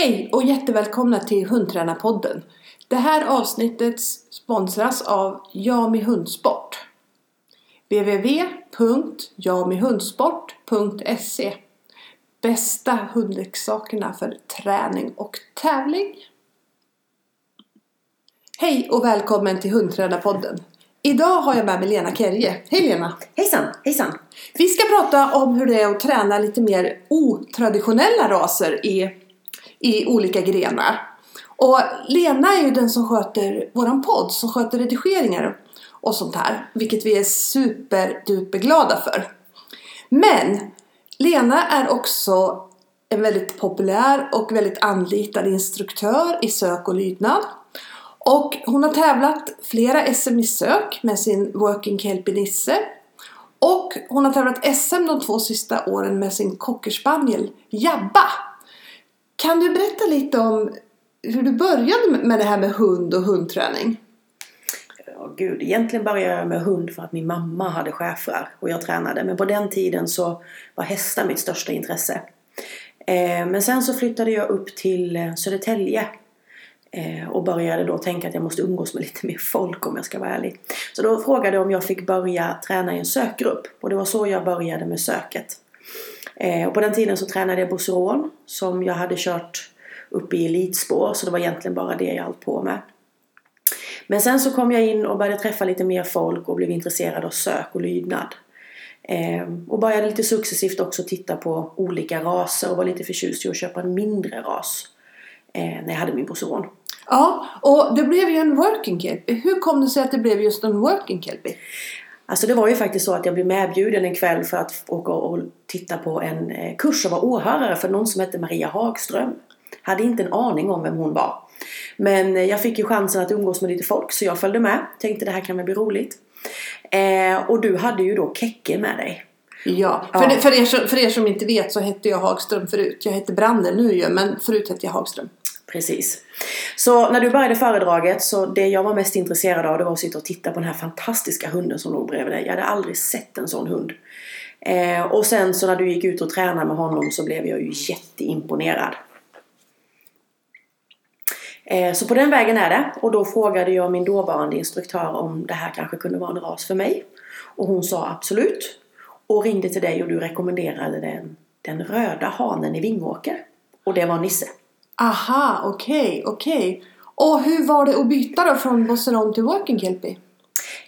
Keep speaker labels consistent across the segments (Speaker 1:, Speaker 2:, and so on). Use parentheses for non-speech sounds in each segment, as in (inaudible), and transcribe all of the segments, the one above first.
Speaker 1: Hej och jättevälkomna till Hundtränarpodden. Det här avsnittet sponsras av Jami Hundsport. www.jamihundsport.se Bästa hundleksakerna för träning och tävling. Hej och välkommen till Hundtränarpodden. Idag har jag med mig Lena Kerje. Hej Lena!
Speaker 2: Hejsan, hejsan!
Speaker 1: Vi ska prata om hur det är att träna lite mer otraditionella raser i, i olika grenar. Och Lena är ju den som sköter våran podd, som sköter redigeringar och sånt här. Vilket vi är superduperglada för. Men Lena är också en väldigt populär och väldigt anlitad instruktör i sök och lydnad. Och hon har tävlat flera SM i sök med sin Working Kelpie Nisse. Och hon har tävlat SM de två sista åren med sin cockerspaniel Jabba. Kan du berätta lite om hur du började med det här med hund och hundträning?
Speaker 2: Ja, gud, egentligen började jag med hund för att min mamma hade schäfrar och jag tränade. Men på den tiden så var hästar mitt största intresse. Eh, men sen så flyttade jag upp till eh, Södertälje Eh, och började då tänka att jag måste umgås med lite mer folk om jag ska vara ärlig. Så då frågade jag om jag fick börja träna i en sökgrupp. Och det var så jag började med söket. Eh, och på den tiden så tränade jag Bosseron som jag hade kört upp i elitspår. Så det var egentligen bara det jag höll på med. Men sen så kom jag in och började träffa lite mer folk och blev intresserad av sök och lydnad. Eh, och började lite successivt också titta på olika raser och var lite förtjust i att köpa en mindre ras eh, när jag hade min Bosseron.
Speaker 1: Ja, och det blev ju en working kelpie. Hur kom det sig att det blev just en working kelpie?
Speaker 2: Alltså det var ju faktiskt så att jag blev medbjuden en kväll för att åka och titta på en eh, kurs och vara åhörare för någon som hette Maria Hagström. Hade inte en aning om vem hon var. Men eh, jag fick ju chansen att umgås med lite folk så jag följde med. Tänkte det här kan väl bli roligt. Eh, och du hade ju då Kekke med dig.
Speaker 1: Ja, för, ja. Det, för, er som, för er som inte vet så hette jag Hagström förut. Jag hette Brander nu ju, men förut hette jag Hagström.
Speaker 2: Precis. Så när du började föredraget så det jag var mest intresserad av det var att sitta och titta på den här fantastiska hunden som låg bredvid dig. Jag hade aldrig sett en sån hund. Eh, och sen så när du gick ut och tränade med honom så blev jag ju jätteimponerad. Eh, så på den vägen är det. Och då frågade jag min dåvarande instruktör om det här kanske kunde vara en ras för mig. Och hon sa absolut. Och ringde till dig och du rekommenderade den, den röda hanen i Vingåker. Och det var Nisse.
Speaker 1: Aha, okej, okay, okej. Okay. Och hur var det att byta då från Bosseron till Working Kelpie?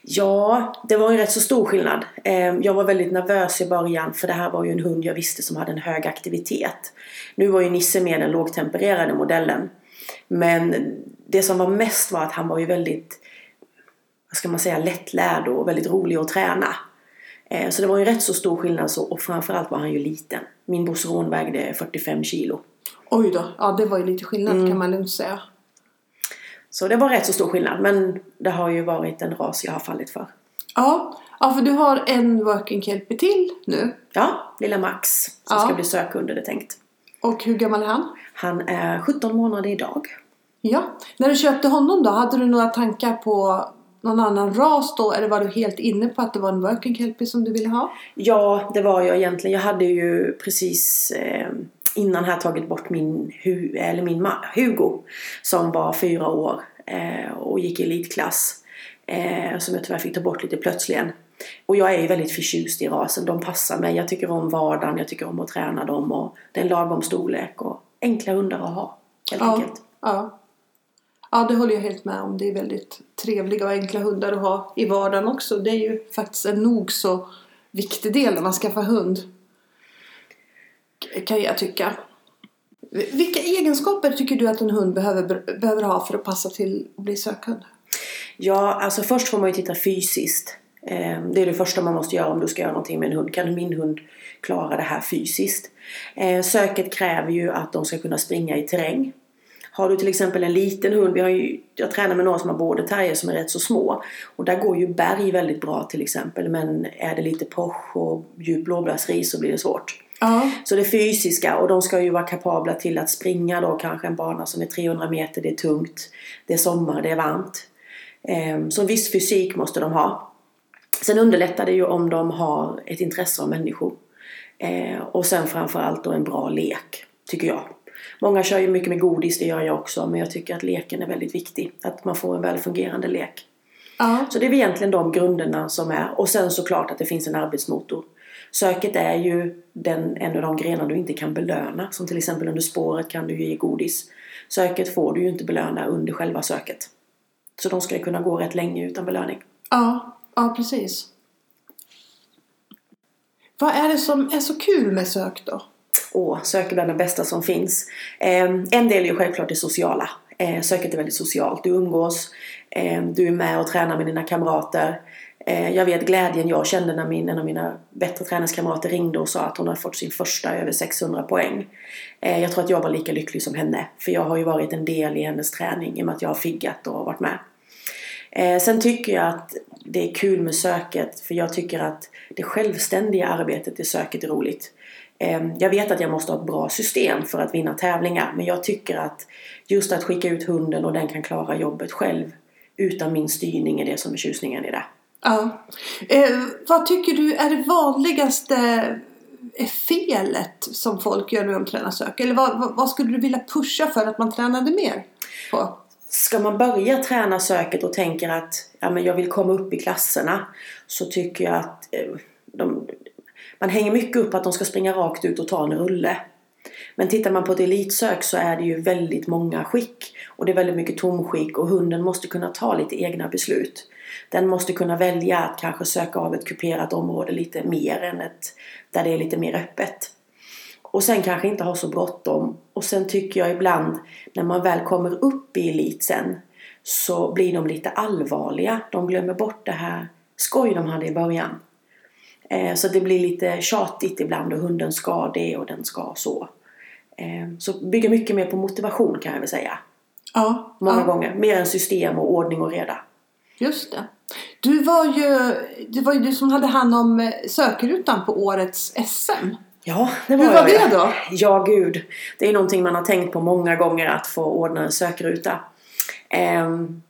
Speaker 2: Ja, det var ju rätt så stor skillnad. Ehm, jag var väldigt nervös i början för det här var ju en hund jag visste som hade en hög aktivitet. Nu var ju Nisse med den lågtempererade modellen. Men det som var mest var att han var ju väldigt, vad ska man säga, lättlärd och väldigt rolig att träna. Ehm, så det var ju rätt så stor skillnad så, och framförallt var han ju liten. Min Bosseron vägde 45 kilo.
Speaker 1: Oj då, ja det var ju lite skillnad mm. kan man lugnt säga.
Speaker 2: Så det var rätt så stor skillnad men det har ju varit en ras jag har fallit för.
Speaker 1: Ja, ja för du har en working kelpie till nu.
Speaker 2: Ja, lilla Max som ja. ska bli sökhund är det tänkt.
Speaker 1: Och hur gammal är han?
Speaker 2: Han är 17 månader idag.
Speaker 1: Ja, när du köpte honom då, hade du några tankar på någon annan ras då? Eller var du helt inne på att det var en working kelpie som du ville ha?
Speaker 2: Ja, det var jag egentligen. Jag hade ju precis eh, innan här tagit bort min, Hu eller min Hugo som var fyra år eh, och gick i elitklass. Eh, som jag tyvärr fick ta bort lite plötsligen. Och jag är ju väldigt förtjust i rasen. De passar mig. Jag tycker om vardagen. Jag tycker om att träna dem. Och det är en lagom storlek och enkla hundar att ha. Helt
Speaker 1: ja,
Speaker 2: enkelt.
Speaker 1: Ja. ja, det håller jag helt med om. Det är väldigt trevliga och enkla hundar att ha i vardagen också. Det är ju faktiskt en nog så viktig del när man skaffar hund kan jag tycka. Vilka egenskaper tycker du att en hund behöver, behöver ha för att passa till att bli sökhund?
Speaker 2: Ja, alltså först får man ju titta fysiskt. Ehm, det är det första man måste göra om du ska göra någonting med en hund. Kan min hund klara det här fysiskt? Ehm, söket kräver ju att de ska kunna springa i terräng. Har du till exempel en liten hund, vi har ju, jag tränar med några som har border terrier som är rätt så små. Och där går ju berg väldigt bra till exempel. Men är det lite poch och djup blåbärsris så blir det svårt.
Speaker 1: Ja.
Speaker 2: Så det fysiska och de ska ju vara kapabla till att springa då kanske en bana som är 300 meter, det är tungt, det är sommar, det är varmt. Ehm, så en viss fysik måste de ha. Sen underlättar det ju om de har ett intresse av människor. Ehm, och sen framförallt då en bra lek, tycker jag. Många kör ju mycket med godis, det gör jag också. Men jag tycker att leken är väldigt viktig. Att man får en väl fungerande lek.
Speaker 1: Ja.
Speaker 2: Så det är egentligen de grunderna som är. Och sen såklart att det finns en arbetsmotor. Söket är ju den, en av de grenar du inte kan belöna. Som till exempel under spåret kan du ju ge godis. Söket får du ju inte belöna under själva söket. Så de ska kunna gå rätt länge utan belöning.
Speaker 1: Ja, ja precis. Vad är det som är så kul med sök då?
Speaker 2: Åh, sök är bland det bästa som finns. Eh, en del är ju självklart det sociala. Eh, söket är väldigt socialt. Du umgås, eh, du är med och tränar med dina kamrater. Eh, jag vet glädjen jag kände när min, en av mina bättre träningskamrater ringde och sa att hon hade fått sin första över 600 poäng. Eh, jag tror att jag var lika lycklig som henne. För jag har ju varit en del i hennes träning i och med att jag har figgat och varit med. Eh, sen tycker jag att det är kul med söket för jag tycker att det självständiga arbetet i söket är roligt. Jag vet att jag måste ha ett bra system för att vinna tävlingar men jag tycker att just att skicka ut hunden och den kan klara jobbet själv utan min styrning är det som är tjusningen i det.
Speaker 1: Ja. Eh, vad tycker du är det vanligaste eh, felet som folk gör när de tränar sök? Eller vad, vad, vad skulle du vilja pusha för att man tränade mer på?
Speaker 2: Ska man börja träna söket och tänker att ja, men jag vill komma upp i klasserna så tycker jag att eh, de, man hänger mycket upp att de ska springa rakt ut och ta en rulle. Men tittar man på ett elitsök så är det ju väldigt många skick och det är väldigt mycket tomskick och hunden måste kunna ta lite egna beslut. Den måste kunna välja att kanske söka av ett kuperat område lite mer än ett där det är lite mer öppet. Och sen kanske inte ha så bråttom. Och sen tycker jag ibland när man väl kommer upp i elit sen så blir de lite allvarliga. De glömmer bort det här skoj de hade i början. Eh, så det blir lite tjatigt ibland och hunden ska det och den ska så. Eh, så bygger mycket mer på motivation kan jag väl säga.
Speaker 1: Ja,
Speaker 2: Många
Speaker 1: ja,
Speaker 2: gånger. Mer än system och ordning och reda.
Speaker 1: just det. Du var ju, det var ju du som hade hand om eh, sökrutan på årets SM.
Speaker 2: Ja, det var
Speaker 1: Hur var
Speaker 2: jag, ja.
Speaker 1: det då?
Speaker 2: Ja, gud. Det är någonting man har tänkt på många gånger att få ordna en sökruta. Ehm,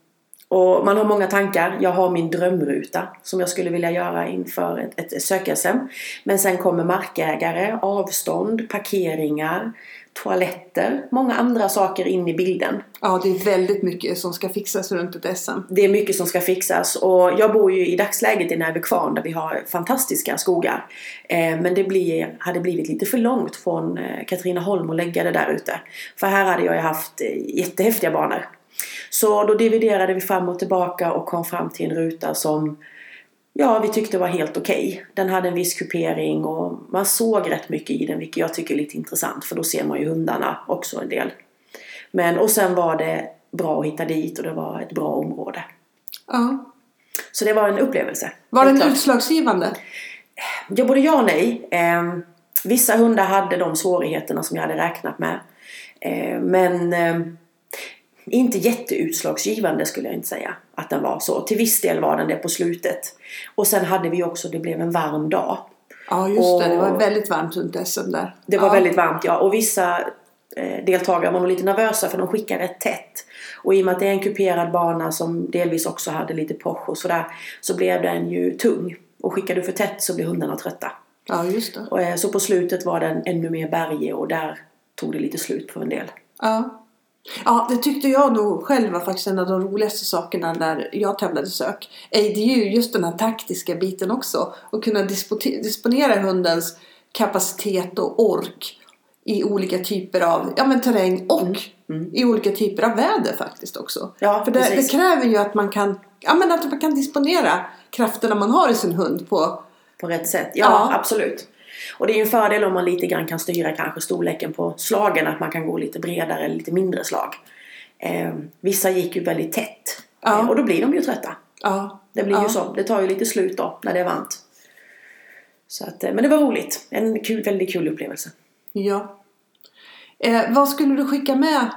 Speaker 2: och man har många tankar. Jag har min drömruta som jag skulle vilja göra inför ett, ett sök-SM. Men sen kommer markägare, avstånd, parkeringar, toaletter, många andra saker in i bilden.
Speaker 1: Ja, det är väldigt mycket som ska fixas runt ett SM.
Speaker 2: Det är mycket som ska fixas och jag bor ju i dagsläget i Nävekvarn där vi har fantastiska skogar. Eh, men det blir, hade blivit lite för långt från eh, Katrineholm att lägga det där ute. För här hade jag ju haft eh, jättehäftiga banor. Så då dividerade vi fram och tillbaka och kom fram till en ruta som ja, vi tyckte var helt okej. Den hade en viss kupering och man såg rätt mycket i den vilket jag tycker är lite intressant för då ser man ju hundarna också en del. Men och sen var det bra att hitta dit och det var ett bra område.
Speaker 1: Ja.
Speaker 2: Så det var en upplevelse.
Speaker 1: Var den
Speaker 2: klart.
Speaker 1: utslagsgivande?
Speaker 2: Ja, både ja och nej. Eh, vissa hundar hade de svårigheterna som jag hade räknat med. Eh, men eh, inte jätteutslagsgivande skulle jag inte säga att den var så. Till viss del var den det på slutet. Och sen hade vi också, det blev en varm dag.
Speaker 1: Ja, just det. Det var
Speaker 2: Och-
Speaker 1: väldigt varmt runt SM där.
Speaker 2: Det var
Speaker 1: ja.
Speaker 2: väldigt varmt ja. Och vissa eh, deltagare var nog lite nervösa för de skickar rätt tätt. Och i och med att det är en kuperad bana som delvis också hade lite poch och sådär. Så blev den ju tung. Och skickar du för tätt så blir hundarna trötta.
Speaker 1: Ja, just det.
Speaker 2: Och, eh, så på slutet var den ännu mer bergig och där tog det lite slut på en del.
Speaker 1: Ja. Ja, det tyckte jag nog själv var faktiskt en av de roligaste sakerna när jag tävlade sök. Det är ju just den här taktiska biten också. Att kunna disponera hundens kapacitet och ork i olika typer av ja, men terräng och i olika typer av väder faktiskt också.
Speaker 2: Mm. Ja,
Speaker 1: För det, det kräver ju att man kan ja, men att man kan disponera krafterna man har i sin hund på
Speaker 2: På rätt sätt. Ja,
Speaker 1: Ja.
Speaker 2: absolut. Och det är ju en fördel om man lite grann kan styra kanske storleken på slagen. Att man kan gå lite bredare eller lite mindre slag. Eh, vissa gick ju väldigt tätt.
Speaker 1: Ja.
Speaker 2: Eh, och då blir de ju trötta.
Speaker 1: ja,
Speaker 2: Det blir
Speaker 1: ja.
Speaker 2: ju så. Det tar ju lite slut då när det är varmt. Så att, eh, men det var roligt. En kul, väldigt kul upplevelse.
Speaker 1: Ja. Eh, vad skulle du skicka med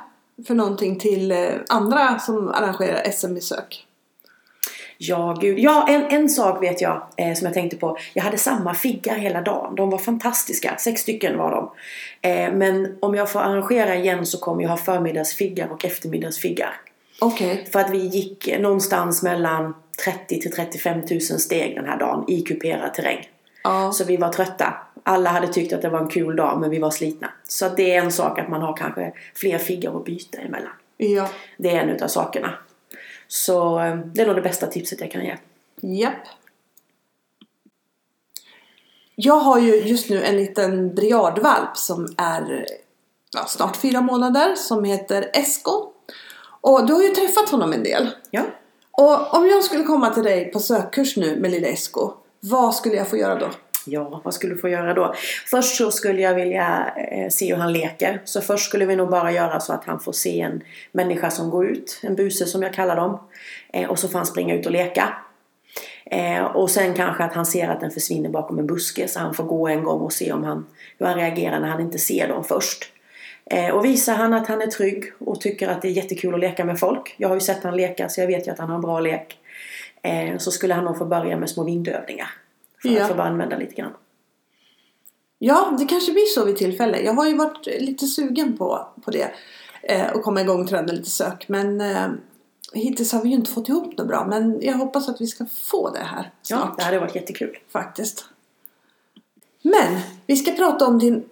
Speaker 1: för någonting till eh, andra som arrangerar SM-besök?
Speaker 2: Ja, gud. Ja, en, en sak vet jag eh, som jag tänkte på. Jag hade samma figgar hela dagen. De var fantastiska. Sex stycken var de. Eh, men om jag får arrangera igen så kommer jag ha förmiddagsfiggar och eftermiddagsfiggar.
Speaker 1: Okej.
Speaker 2: För att vi gick någonstans mellan 30 till 35 000 steg den här dagen i kuperad terräng.
Speaker 1: Ja.
Speaker 2: Så vi var trötta. Alla hade tyckt att det var en kul dag men vi var slitna. Så det är en sak att man har kanske fler figgar att byta emellan.
Speaker 1: Ja.
Speaker 2: Det är en utav sakerna. Så eh, det är nog det bästa tipset jag kan ge.
Speaker 1: Japp. Jag har ju just nu en liten briardvalp som är ja, snart fyra månader som heter Esko. Och du har ju träffat honom en del.
Speaker 2: Ja.
Speaker 1: Och om jag skulle komma till dig på sökkurs nu med lilla Esko, vad skulle jag få göra då?
Speaker 2: Ja, vad skulle du få göra då? Först så skulle jag vilja eh, se hur han leker. Så först skulle vi nog bara göra så att han får se en människa som går ut, en buse som jag kallar dem. Eh, och så får han springa ut och leka. Eh, och sen kanske att han ser att den försvinner bakom en buske så han får gå en gång och se om han, hur han reagerar när han inte ser dem först. Eh, och visar han att han är trygg och tycker att det är jättekul att leka med folk. Jag har ju sett han leka så jag vet ju att han har en bra lek. Eh, så skulle han nog få börja med små vindövningar. För
Speaker 1: Ja.
Speaker 2: att få bara använda lite grann.
Speaker 1: Ja, det kanske blir så vid tillfälle. Jag har ju varit lite sugen på, på det. Eh, och komma igång och träna lite sök. Men eh, hittills har vi ju inte fått ihop något bra. Men jag hoppas att vi ska få det här
Speaker 2: Ja,
Speaker 1: snart.
Speaker 2: det hade varit jättekul.
Speaker 1: Faktiskt. Men vi ska prata om din...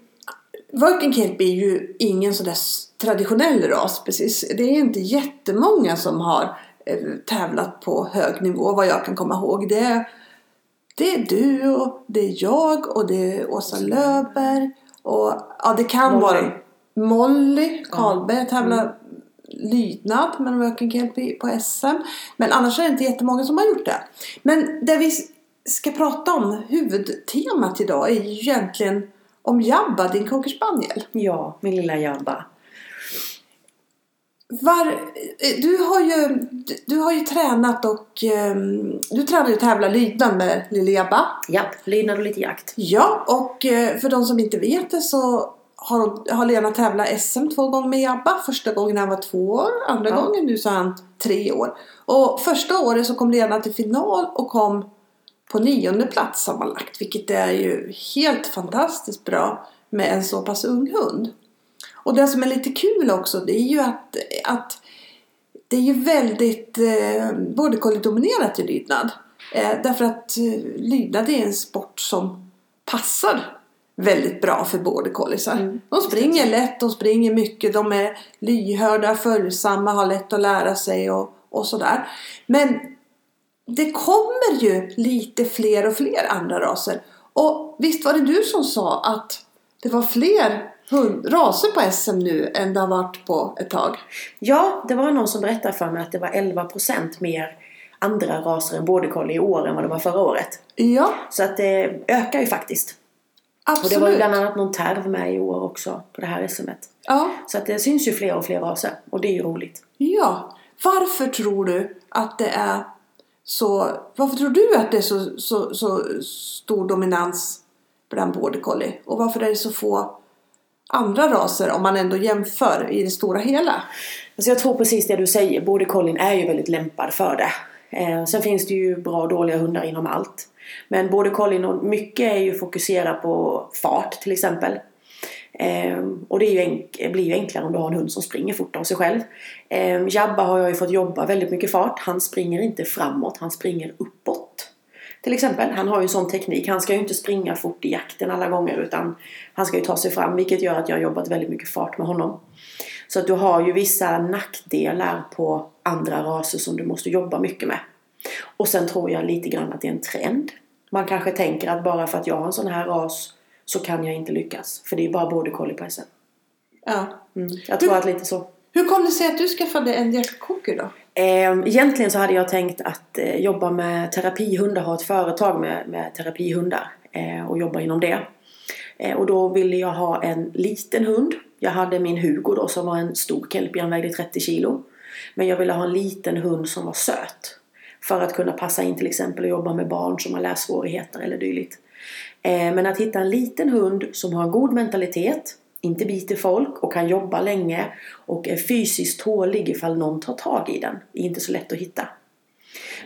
Speaker 1: Working Kelp är ju ingen sån där s- traditionell ras precis. Det är inte jättemånga som har eh, tävlat på hög nivå vad jag kan komma ihåg. Det är, det är du och det är jag och det är Åsa Löfberg och ja det kan
Speaker 2: Molly.
Speaker 1: vara Molly Karlberg tävlar lydnad med Working i- på SM. Men annars är det inte jättemånga som har gjort det. Men det vi ska prata om, huvudtemat idag, är ju egentligen om Jabba, din cocker spaniel.
Speaker 2: Ja, min lilla Jabba.
Speaker 1: Var, eh, du, har ju, du har ju tränat och ehm, du tränar ju tävla lydnad med lille Jabba.
Speaker 2: Japp, lydnad och lite jakt.
Speaker 1: Ja, och eh, för de som inte vet det så har, har Lena tävlat SM två gånger med Jabba. Första gången han var två år, andra
Speaker 2: Ja.
Speaker 1: gången nu så är han tre år. Och första året så kom Lena till final och kom på nionde plats sammanlagt. Vilket är ju helt fantastiskt bra med en så pass ung hund. Och det som är lite kul också det är ju att, att det är ju väldigt eh, border collie-dominerat i lydnad. Eh, därför att eh, lydnad är en sport som passar väldigt bra för border colliesar.
Speaker 2: Mm.
Speaker 1: De springer lätt, de springer mycket, de är lyhörda, följsamma, har lätt att lära sig och, och sådär. Men det kommer ju lite fler och fler andra raser. Och visst var det du som sa att det var fler hund, raser på SM nu än det har varit på ett tag?
Speaker 2: Ja, det var någon som berättade för mig att det var 11% mer andra raser än border collie i år än vad det var förra året.
Speaker 1: Ja,
Speaker 2: Så att det ökar ju faktiskt. Och
Speaker 1: absolut.
Speaker 2: det var ju bland annat någon terv med i år också på det här SMet.
Speaker 1: Ja,
Speaker 2: Så att det syns ju fler och fler raser och det är ju roligt.
Speaker 1: ja. Varför tror du att det är så... Varför tror du att det är så, så, så stor dominans bland border collie? Och varför är det så få andra raser om man ändå jämför i det stora hela?
Speaker 2: Alltså jag tror precis det du säger. Border collien är ju väldigt lämpad för det. Eh, sen finns det ju bra och dåliga hundar inom allt. Men border collien och mycket är ju fokuserat på fart till exempel. Eh, och det är ju blir ju enklare om du har en hund som springer fort av sig själv. Eh, Jabba har jag ju fått jobba väldigt mycket fart. Han springer inte framåt, han springer uppåt. Till exempel, han har ju en sån teknik. Han ska ju inte springa fort i jakten alla gånger utan han ska ju ta sig fram vilket gör att jag har jobbat väldigt mycket fart med honom. Så att du har ju vissa nackdelar på andra raser som du måste jobba mycket med. Och sen tror jag lite grann att det är en trend. Man kanske tänker att bara för att jag har en sån här ras så kan jag inte lyckas. För det är bara border collie på SM.
Speaker 1: Ja.
Speaker 2: Mm. Jag tror att lite så.
Speaker 1: Hur kom det sig att du skaffade en Jack Cocker då?
Speaker 2: Ehm, egentligen så hade jag tänkt att eh, jobba med terapihundar, ha ett företag med, med terapihundar eh, och jobba inom det. Eh, och då ville jag ha en liten hund. Jag hade min Hugo då som var en stor kelpie, han vägde 30 kilo. Men jag ville ha en liten hund som var söt. För att kunna passa in till exempel och jobba med barn som har lässvårigheter eller dylikt. Men att hitta en liten hund som har en god mentalitet, inte biter folk och kan jobba länge och är fysiskt tålig ifall någon tar tag i den. Det är inte så lätt att hitta.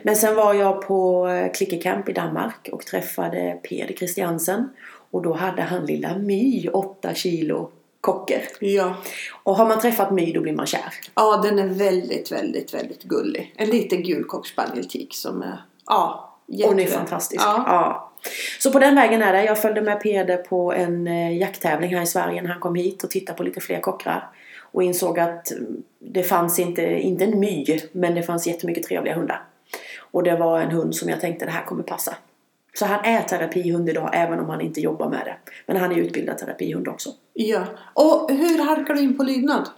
Speaker 2: Men sen var jag på eh, Klickercamp i Danmark och träffade Peder Christiansen. Och då hade han lilla My, 8 kilo kocker.
Speaker 1: Ja.
Speaker 2: Och har man träffat My då blir man kär.
Speaker 1: Ja, den är väldigt, väldigt, väldigt gullig. En liten gul cocker spaniel tik som är... Ja,
Speaker 2: Hon är fantastisk.
Speaker 1: Ja.
Speaker 2: Ja. Så på den vägen är det. Jag följde med Peder på en eh, jakttävling här i Sverige när han kom hit och tittade på lite fler kockar. Och insåg att mm, det fanns inte, inte en my, men det fanns jättemycket trevliga hundar. Och det var en hund som jag tänkte det här kommer passa. Så han är terapihund idag även om han inte jobbar med det. Men han är utbildad terapihund också.
Speaker 1: Ja. Och hur halkar du in på lydnad?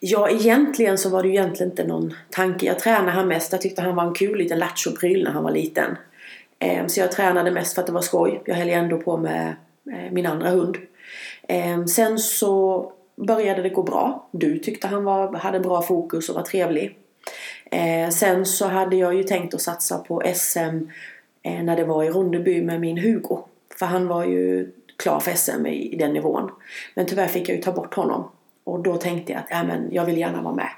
Speaker 2: Ja, egentligen så var det ju egentligen inte någon tanke. Jag tränade han mest. Jag tyckte han var en kul liten lattjo-pryl när han var liten. Eh, Så jag tränade mest för att det var skoj. Jag höll ändå på med eh, min andra hund. Eh, Sen så började det gå bra. Du tyckte han var, hade bra fokus och var trevlig. Eh, Sen så hade jag ju tänkt att satsa på SM eh, när det var i Ronneby med min Hugo. För han var ju klar för SM i, i den nivån. Men tyvärr fick jag ju ta bort honom. Och då tänkte jag att ja, men jag vill gärna vara med.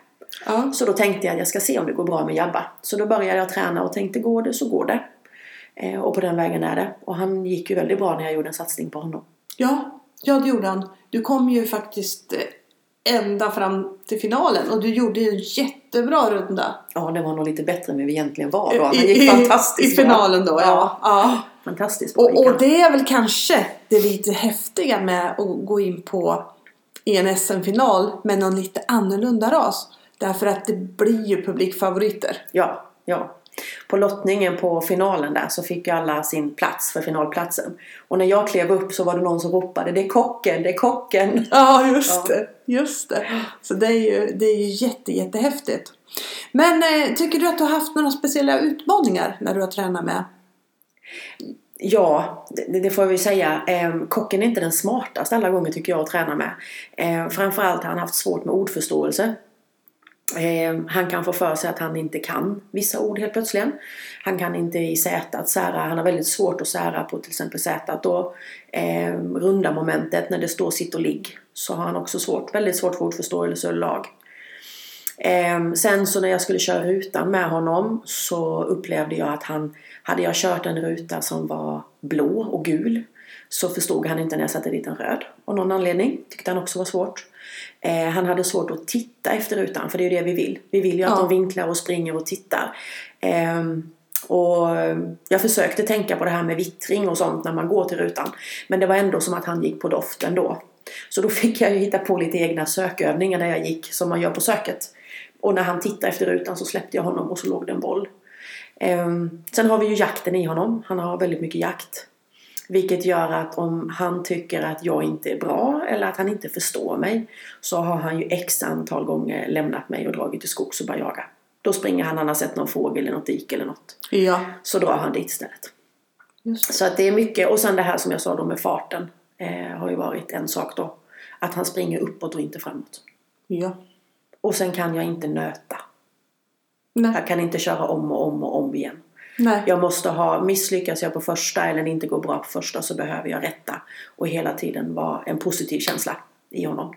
Speaker 1: Ja.
Speaker 2: Så då tänkte jag att jag ska se om det går bra med Jabba. Så då började jag träna och tänkte går det så går det. Eh, och på den vägen är det. Och han gick ju väldigt bra när jag gjorde en satsning på honom.
Speaker 1: Ja, ja det gjorde han. Du kom ju faktiskt eh, ända fram till finalen och du gjorde ju en jättebra runda.
Speaker 2: Ja, det var nog lite bättre än vi egentligen var då. Han gick
Speaker 1: i,
Speaker 2: fantastiskt
Speaker 1: I finalen då, ja. ja.
Speaker 2: Fantastiskt bra
Speaker 1: Och, och det är väl kanske det lite häftiga med att gå in på i en SM-final med någon lite annorlunda ras. Därför att det blir ju publikfavoriter.
Speaker 2: Ja, ja. På lottningen på finalen där så fick ju alla sin plats för finalplatsen. Och när jag klev upp så var det någon som ropade Det är kocken, det är kocken! (laughs)
Speaker 1: Ja, just
Speaker 2: Ja.
Speaker 1: det. Just det. Så det är ju, det är ju jätte, jättehäftigt. Men eh, tycker du att du har haft några speciella utmaningar när du har tränat med?
Speaker 2: Ja, det, det får jag väl säga. Eh, kocken är inte den smartaste alla gånger tycker jag att träna med. Eh, framförallt har han haft svårt med ordförståelse. Eh, han kan få för sig att han inte kan vissa ord helt plötsligt. Han kan inte i Z att sära, han har väldigt svårt att sära på till exempel Z. Att då eh, runda momentet när det står sitt och ligg så har han också svårt, väldigt svårt för ordförståelse och lag. Eh, sen så när jag skulle köra rutan med honom så upplevde jag att han, hade jag kört en ruta som var blå och gul så förstod han inte när jag satte dit en röd. Av någon anledning. Tyckte han också var svårt. Eh, han hade svårt att titta efter rutan för det är ju det vi vill. Vi vill ju att
Speaker 1: Ja.
Speaker 2: de vinklar och springer och tittar. Eh, och jag försökte tänka på det här med vittring och sånt när man går till rutan. Men det var ändå som att han gick på doften då. Så då fick jag ju hitta på lite egna sökövningar där jag gick som man gör på söket. Och när han tittade efter rutan så släppte jag honom och så låg det en boll. Ehm, sen har vi ju jakten i honom. Han har väldigt mycket jakt. Vilket gör att om han tycker att jag inte är bra eller att han inte förstår mig så har han ju x antal gånger lämnat mig och dragit till skogs och börjat jaga. Då springer han, han har sett någon fågel eller något dike eller något.
Speaker 1: Ja,
Speaker 2: Så drar han dit istället.
Speaker 1: just
Speaker 2: Så att det är mycket. Och sen det här som jag sa då med farten. Eh, har ju varit en sak då. Att han springer uppåt och inte framåt.
Speaker 1: Ja.
Speaker 2: Och sen kan jag inte nöta.
Speaker 1: Nej.
Speaker 2: Jag kan inte köra om och om och om igen.
Speaker 1: Nej.
Speaker 2: Jag måste ha, misslyckas jag på första eller inte går bra på första så behöver jag rätta. Och hela tiden vara en positiv känsla i honom.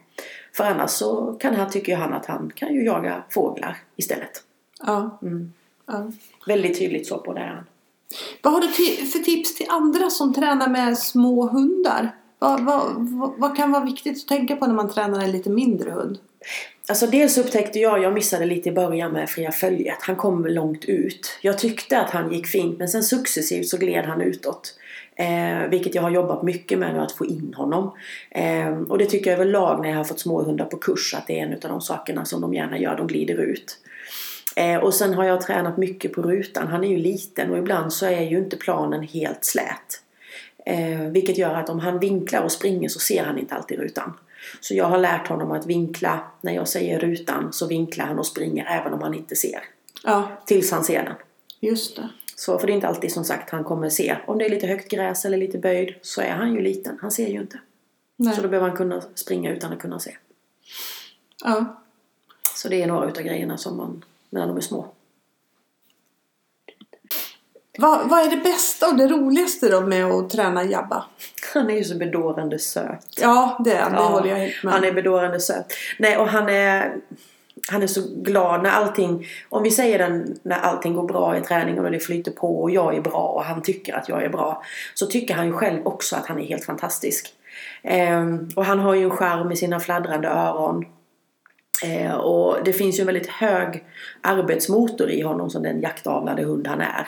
Speaker 2: För annars så kan han, tycker han att han kan ju jaga fåglar istället.
Speaker 1: Ja.
Speaker 2: Mm.
Speaker 1: ja.
Speaker 2: Väldigt tydligt så på det här.
Speaker 1: Vad har du för tips till andra som tränar med små hundar? Vad, vad, vad, vad kan vara viktigt att tänka på när man tränar en lite mindre hund?
Speaker 2: Alltså dels upptäckte jag, jag missade lite i början med fria följet. Han kom långt ut. Jag tyckte att han gick fint men sen successivt så gled han utåt. Eh, vilket jag har jobbat mycket med nu att få in honom. Eh, och det tycker jag överlag när jag har fått småhundar på kurs att det är en av de sakerna som de gärna gör, de glider ut. Eh, och sen har jag tränat mycket på rutan. Han är ju liten och ibland så är ju inte planen helt slät. Eh, vilket gör att om han vinklar och springer så ser han inte alltid rutan. Så jag har lärt honom att vinkla, när jag säger rutan så vinklar han och springer även om han inte ser.
Speaker 1: Ja,
Speaker 2: Tills han ser den.
Speaker 1: just det.
Speaker 2: Så för det är inte alltid som sagt han kommer se. Om det är lite högt gräs eller lite böjd så är han ju liten. Han ser ju inte.
Speaker 1: Nej.
Speaker 2: Så då behöver han kunna springa utan att kunna se.
Speaker 1: Ja.
Speaker 2: Så det är några utav grejerna som man, när de är små.
Speaker 1: Vad, vad är det bästa och det roligaste då med att träna Jabba?
Speaker 2: Han är ju så bedårande söt.
Speaker 1: Ja, det är han. Det
Speaker 2: Ja,
Speaker 1: håller jag helt med
Speaker 2: Han är bedårande söt. Nej, och han är, han är så glad när allting, om vi säger den, när allting går bra i träningen och det flyter på och jag är bra och han tycker att jag är bra. Så tycker han ju själv också att han är helt fantastisk. Ehm, och han har ju en charm med sina fladdrande öron. Eh, och det finns ju en väldigt hög arbetsmotor i honom som den jaktavlade hund han är.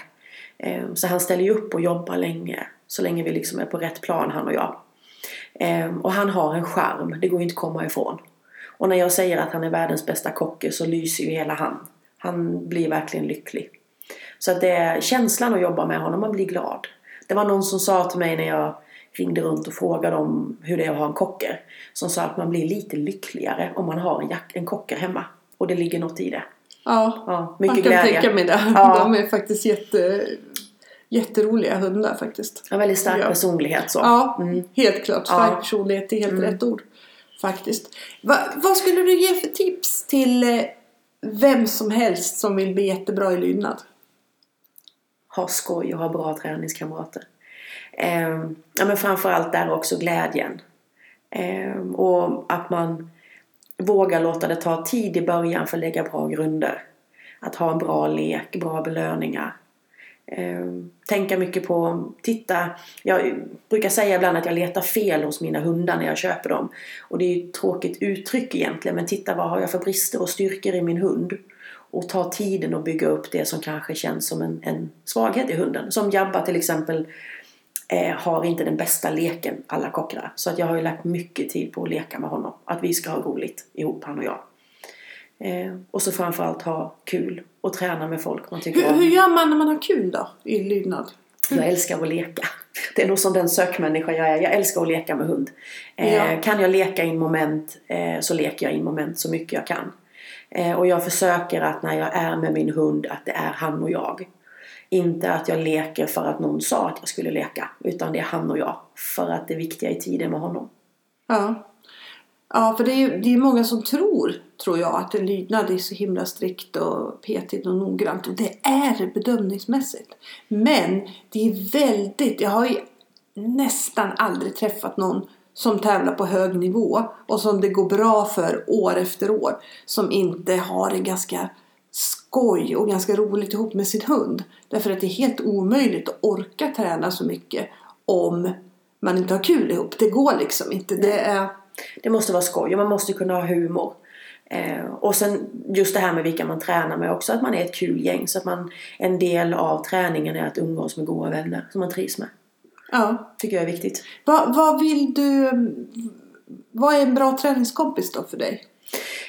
Speaker 2: Eh, så han ställer ju upp och jobbar länge. Så länge vi liksom är på rätt plan han och jag. Eh, och han har en charm, det går inte att komma ifrån. Och när jag säger att han är världens bästa kocke så lyser ju hela han. Han blir verkligen lycklig. Så att det är känslan att jobba med honom, man blir glad. Det var någon som sa till mig när jag ringde runt och frågade om hur det är att ha en kocker. Som sa att man blir lite lyckligare om man har en, jack, en kocker hemma. Och det ligger något i det.
Speaker 1: Ja,
Speaker 2: Ja, mycket
Speaker 1: jag kan
Speaker 2: glädje.
Speaker 1: tänka mig det.
Speaker 2: Ja.
Speaker 1: De är faktiskt jätte, jätteroliga hundar faktiskt.
Speaker 2: En väldigt stark
Speaker 1: Ja.
Speaker 2: personlighet så.
Speaker 1: Ja,
Speaker 2: Mm.
Speaker 1: helt klart.
Speaker 2: Ja.
Speaker 1: Stark personlighet är helt rätt ord. Faktiskt. Va, vad skulle du ge för tips till eh, vem som helst som vill bli jättebra i lydnad?
Speaker 2: ha skoj och ha bra träningskamrater. Ehm, ja, men framförallt där också glädjen. Ehm, och att man vågar låta det ta tid i början för att lägga bra grunder. Att ha en bra lek, bra belöningar. Ehm, tänka mycket på, titta, jag brukar säga ibland att jag letar fel hos mina hundar när jag köper dem. Och det är ju ett tråkigt uttryck egentligen, men titta vad har jag för brister och styrkor i min hund? Och ta tiden att bygga upp det som kanske känns som en, en svaghet i hunden. Som Jabba till exempel eh, har inte den bästa leken alla kockar. Så att jag har ju lagt mycket tid på att leka med honom. Att vi ska ha roligt ihop han och jag. Eh, och så framförallt ha kul och träna med folk man tycker
Speaker 1: Hur,
Speaker 2: om.
Speaker 1: hur gör man när man har kul då i lydnad?
Speaker 2: Jag älskar att leka. Det är nog som den sökmänniska jag är. Jag älskar att leka med hund. Eh,
Speaker 1: Ja.
Speaker 2: Kan jag leka in moment eh, så leker jag in moment så mycket jag kan. Eh, och jag försöker att när jag är med min hund att det är han och jag. Inte att jag leker för att någon sa att jag skulle leka. Utan det är han och jag. För att det viktiga är tiden med honom.
Speaker 1: Ja. Ja, för det är det är många som tror, tror jag, att en lydnad är så himla strikt och petigt och noggrant. Och det är det bedömningsmässigt. Men det är väldigt, jag har ju nästan aldrig träffat någon som tävlar på hög nivå och som det går bra för år efter år. Som inte har det ganska skoj och ganska roligt ihop med sin hund. Därför att det är helt omöjligt att orka träna så mycket om man inte har kul ihop. Det går liksom inte. Det är...
Speaker 2: Det måste vara skoj och man måste kunna ha humor. Eh, och sen just det här med vilka man tränar med också, att man är ett kul gäng. Så att man, en del av träningen är att umgås med goda vänner som man trivs med.
Speaker 1: Ja.
Speaker 2: Tycker jag är viktigt.
Speaker 1: Vad, vad vill du... Vad är en bra träningskompis då för dig?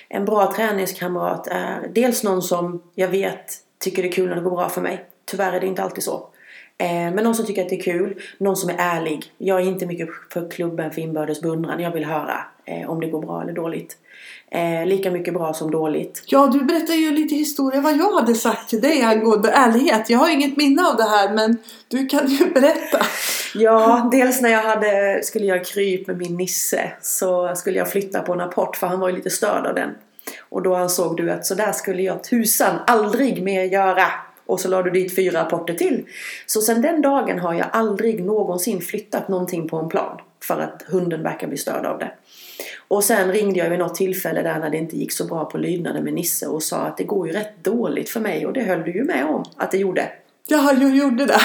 Speaker 2: En bra träningskamrat är dels någon som jag vet tycker det är kul när det går bra för mig. Tyvärr är det inte alltid så. Eh, men någon som tycker att det är kul. Någon som är ärlig. Jag är inte mycket för klubben för inbördes beundran. Jag vill höra eh, om det går bra eller dåligt. Eh, lika mycket bra som dåligt.
Speaker 1: Ja, du berättar ju lite historia vad jag hade sagt till dig angående ärlighet. Jag har inget minne av det här men du kan ju berätta.
Speaker 2: Ja, dels när jag hade, skulle göra kryp med min Nisse så skulle jag flytta på en apport för han var ju lite störd av den. Och då ansåg du att så där skulle jag tusan aldrig mer göra. Och så la du dit fyra rapporter till. Så sen den dagen har jag aldrig någonsin flyttat någonting på en plan. För att hunden verkar bli störd av det. Och sen ringde jag vid något tillfälle där när det inte gick så bra på lydnaden med Nisse och sa att det går ju rätt dåligt för mig. Och det höll du ju med om att det gjorde.
Speaker 1: Ja, jag gjorde det.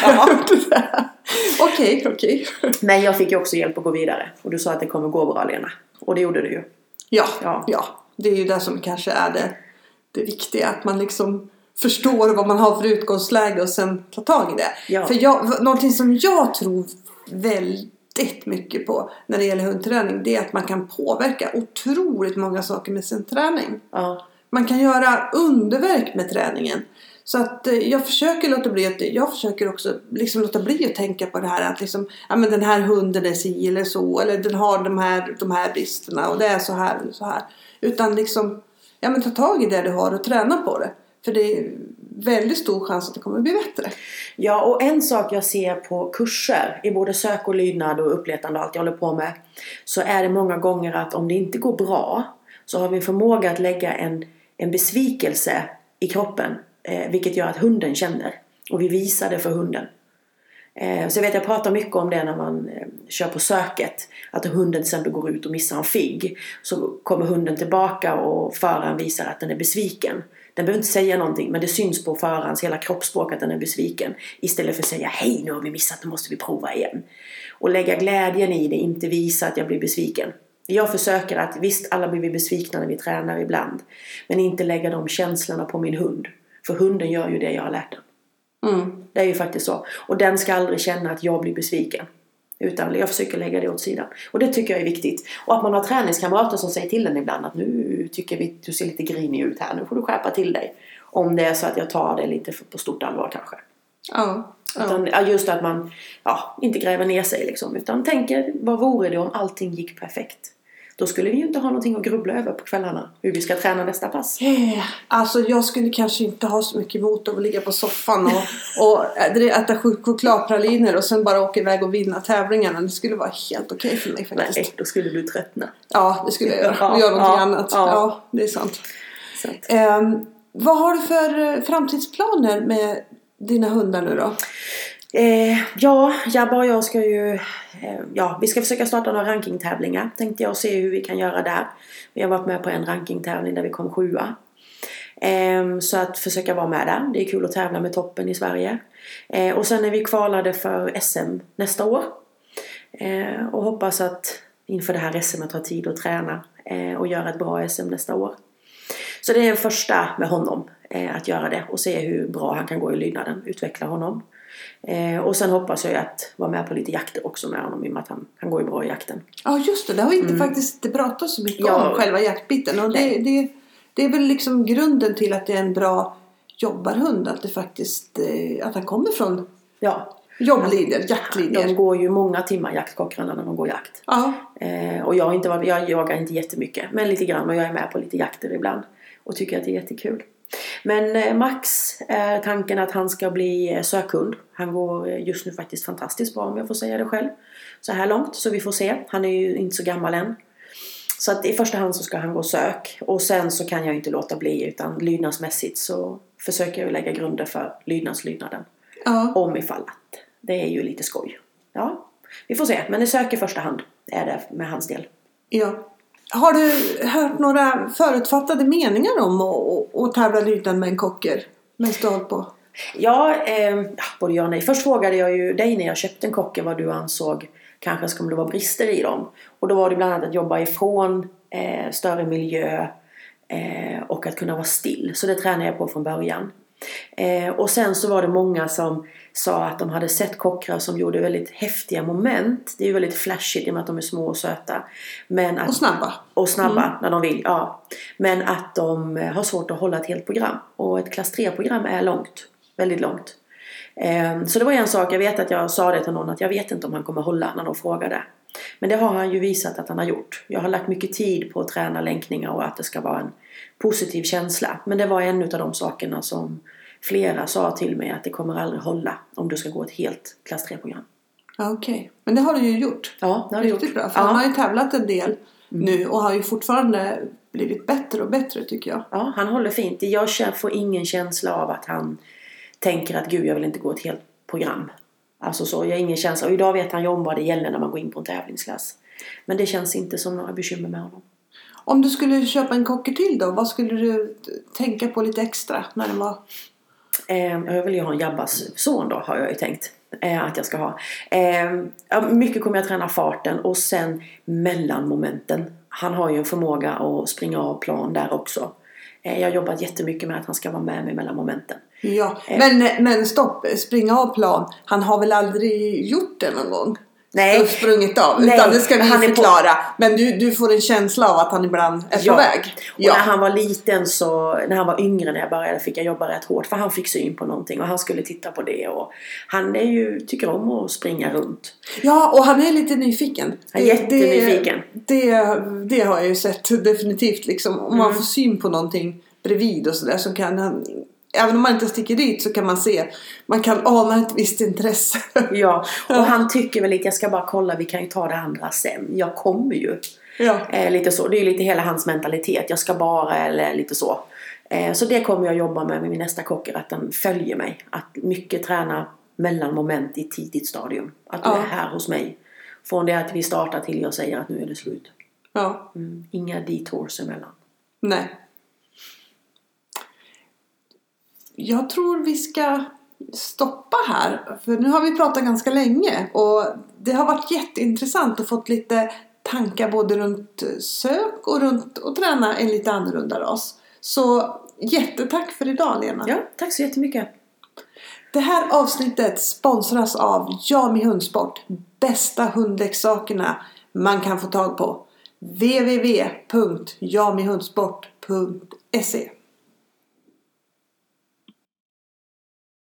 Speaker 1: Okej, okej.
Speaker 2: Men jag fick ju också hjälp att gå vidare. Och du sa att det kommer gå bra Lena. Och det gjorde det ju.
Speaker 1: Ja,
Speaker 2: Ja.
Speaker 1: ja. Det är ju det som kanske är det, det viktiga. Att man liksom förstår vad man har för utgångsläge och sen tar tag i det.
Speaker 2: Ja.
Speaker 1: För jag, någonting som jag tror väldigt mycket på när det gäller hundträning. Det är att man kan påverka otroligt många saker med sin träning.
Speaker 2: Ja.
Speaker 1: Man kan göra underverk med träningen. Så att eh, jag försöker låta bli att, jag försöker också liksom låta bli att tänka på det här att liksom, ja men den här hunden är si eller så eller den har de här, de här bristerna och det är så här eller så här. Utan liksom, ja men ta tag i det du har och träna på det. För det är väldigt stor chans att det kommer bli bättre.
Speaker 2: Ja, och en sak jag ser på kurser i både sök och lydnad och uppletande och allt jag håller på med. Så är det många gånger att om det inte går bra så har vi en förmåga att lägga en, en besvikelse i kroppen. Eh, vilket gör att hunden känner. Och vi visar det för hunden. Eh, så jag vet jag pratar mycket om det när man eh, kör på söket. Att hunden till exempel går ut och missar en figg. Så kommer hunden tillbaka och föraren visar att den är besviken. Den behöver inte säga någonting men det syns på förarens hela kroppsspråk att den är besviken. Istället för att säga hej nu har vi missat, nu måste vi prova igen. Och lägga glädjen i det, inte visa att jag blir besviken. Jag försöker att, visst alla blir vi besvikna när vi tränar ibland. Men inte lägga de känslorna på min hund. För hunden gör ju det jag har lärt den.
Speaker 1: Mm.
Speaker 2: Det är ju faktiskt så. Och den ska aldrig känna att jag blir besviken. Utan jag försöker lägga det åt sidan. Och det tycker jag är viktigt. Och att man har träningskamrater som säger till en ibland att nu tycker vi du ser lite grinig ut här. Nu får du skärpa till dig. Om det är så att jag tar det lite på stort allvar kanske.
Speaker 1: Ja. ja.
Speaker 2: Utan, ja, just att man ja, inte gräver ner sig liksom. Utan tänker, vad vore det om allting gick perfekt? Då skulle vi ju inte ha någonting att grubbla över på kvällarna. Hur vi ska träna nästa pass.
Speaker 1: Eh, Alltså jag skulle kanske inte ha så mycket emot att ligga på soffan och, och äta chok- chokladpraliner och sen bara åka iväg och vinna tävlingarna. Det skulle vara helt okej för mig faktiskt.
Speaker 2: Nej, då skulle du tröttna.
Speaker 1: Ja, det skulle jag göra.
Speaker 2: Ja,
Speaker 1: Och göra någonting
Speaker 2: ja,
Speaker 1: annat. Ja.
Speaker 2: ja.
Speaker 1: det är sant. Ehm, vad har du för eh, framtidsplaner med dina hundar nu då?
Speaker 2: Eh, ja, Jabba och jag ska ju... Eh, ja, vi ska försöka starta några rankingtävlingar tänkte jag och se hur vi kan göra där. Vi har varit med på en rankingtävling där vi kom sjua. Eh, så att försöka vara med där. Det är kul att tävla med toppen i Sverige. Eh, och sen är vi kvalade för SM nästa år. Eh, och hoppas att inför det här SM ha tid att träna eh, och göra ett bra SM nästa år. Så det är en första med honom, eh, att göra det och se hur bra han kan gå i lydnaden, utveckla honom. Eh, och sen hoppas jag att vara med på lite jakter också med honom i och med att han, han går ju bra i jakten.
Speaker 1: Ja just det, det har vi inte faktiskt inte pratat så mycket
Speaker 2: Ja.
Speaker 1: om själva jaktbiten. Och det, det, det är väl liksom grunden till att det är en bra jobbarhund. Att det faktiskt, eh, att han kommer från
Speaker 2: Ja,
Speaker 1: jobblinjer,
Speaker 2: de
Speaker 1: jaktlinjer.
Speaker 2: går ju många timmar jaktkockarna när de går jakt.
Speaker 1: Ja,
Speaker 2: Eh, och jag, har inte jag jagar inte jättemycket, men lite grann och jag är med på lite jakter ibland. Och tycker att det är jättekul. Men eh, Max är tanken att han ska bli eh, sökhund. Han går eh, just nu faktiskt fantastiskt bra om jag får säga det själv. Så här långt, så vi får se. Han är ju inte så gammal än. Så att i första hand så ska han gå sök. Och sen så kan jag inte låta bli utan lydnadsmässigt så försöker jag lägga grunder för lydnadslydnaden.
Speaker 1: ja.
Speaker 2: Om ifall att det är ju lite skoj. Ja, vi får se. Men det sök i första hand är det med hans del.
Speaker 1: ja. Har du hört några förutfattade meningar om att, att, tävla lydnad med en kocker? Med du på?
Speaker 2: Ja, eh, både ja och nej. Först frågade jag ju dig när jag köpte en kocker vad du ansåg kanske skulle vara brister i dem. Och då var det bland annat att jobba ifrån eh, större miljö eh, och att kunna vara still. Så det tränade jag på från början. Eh, och sen så var det många som sa att de hade sett kockar som gjorde väldigt häftiga moment. Det är ju väldigt flashigt i och med att de är små och söta. Men att
Speaker 1: Och snabba?
Speaker 2: och snabba när de vill, ja. Men att de eh, har svårt att hålla ett helt program. Och ett klass 3-program är långt. Väldigt långt. Ehm, Så det var en sak, jag vet att jag sa det till någon att jag vet inte om han kommer hålla när de frågade. Men det har han ju visat att han har gjort. Jag har lagt mycket tid på att träna länkningar och att det ska vara en positiv känsla. Men det var en av de sakerna som flera sa till mig att det kommer aldrig hålla om du ska gå ett helt klass 3-program.
Speaker 1: Ja, Okej, men det har du ju gjort.
Speaker 2: Ja, det har du gjort.
Speaker 1: Riktigt bra. För
Speaker 2: Ja.
Speaker 1: han har ju tävlat en del nu och har ju fortfarande blivit bättre och bättre tycker jag.
Speaker 2: Ja, han håller fint. Jag får ingen känsla av att han tänker att gud, jag vill inte gå ett helt program. Alltså så, jag har ingen känsla. Och idag vet han ju om vad det gäller när man går in på en tävlingsklass. Men det känns inte som några bekymmer med honom.
Speaker 1: Om du skulle köpa en kocker till då, vad skulle du tänka på lite extra när den var...
Speaker 2: Eh, jag vill ju ha en Jabbas son då, har jag ju tänkt. Eh, att jag ska ha. Eh, ja, mycket kommer jag träna farten och sen mellanmomenten. Han har ju en förmåga att springa av plan där också. Eh, jag har jobbat jättemycket med att han ska vara med mig mellan momenten.
Speaker 1: Ja, men, men stopp, springa av plan. Han har väl aldrig gjort det någon gång?
Speaker 2: Nej.
Speaker 1: Sprungit av.
Speaker 2: Nej,
Speaker 1: Utan det ska vi
Speaker 2: han är på-
Speaker 1: förklara. Men du, du får en känsla av att han ibland är på väg.
Speaker 2: Och när han var liten så, när han var yngre när jag började fick jag jobba rätt hårt för han fick syn på någonting och han skulle titta på det och han är ju, tycker om att springa runt.
Speaker 1: Ja, och han är lite nyfiken.
Speaker 2: Han är jättenyfiken.
Speaker 1: Det, det, det har jag ju sett definitivt. Liksom. Om man
Speaker 2: Mm.
Speaker 1: får syn på någonting bredvid och sådär så kan han... Även om man inte sticker dit så kan man se. Man kan ana ett visst intresse.
Speaker 2: Ja, och (laughs) han tycker väl lite, jag ska bara kolla, vi kan ju ta det andra sen. Jag kommer ju.
Speaker 1: ja.
Speaker 2: Eh, lite så, det är ju lite hela hans mentalitet. Jag ska bara, eller lite så. Eh, så det kommer jag jobba med med min nästa kocker, att den följer mig. Att mycket träna mellan moment i tidigt stadium. Att du
Speaker 1: Ja.
Speaker 2: är här hos mig. Från det att vi startar till jag säger att nu är det slut.
Speaker 1: ja.
Speaker 2: Mm. Inga detours emellan.
Speaker 1: Nej. Jag tror vi ska stoppa här. För nu har vi pratat ganska länge. Och det har varit jätteintressant att fått lite tankar både runt sök och runt att träna en lite annorlunda ras. Så jättetack för idag Lena.
Speaker 2: Ja, tack så jättemycket.
Speaker 1: Det här avsnittet sponsras av Jami Hundsport. Bästa hundleksakerna man kan få tag på. www.jamihundsport.se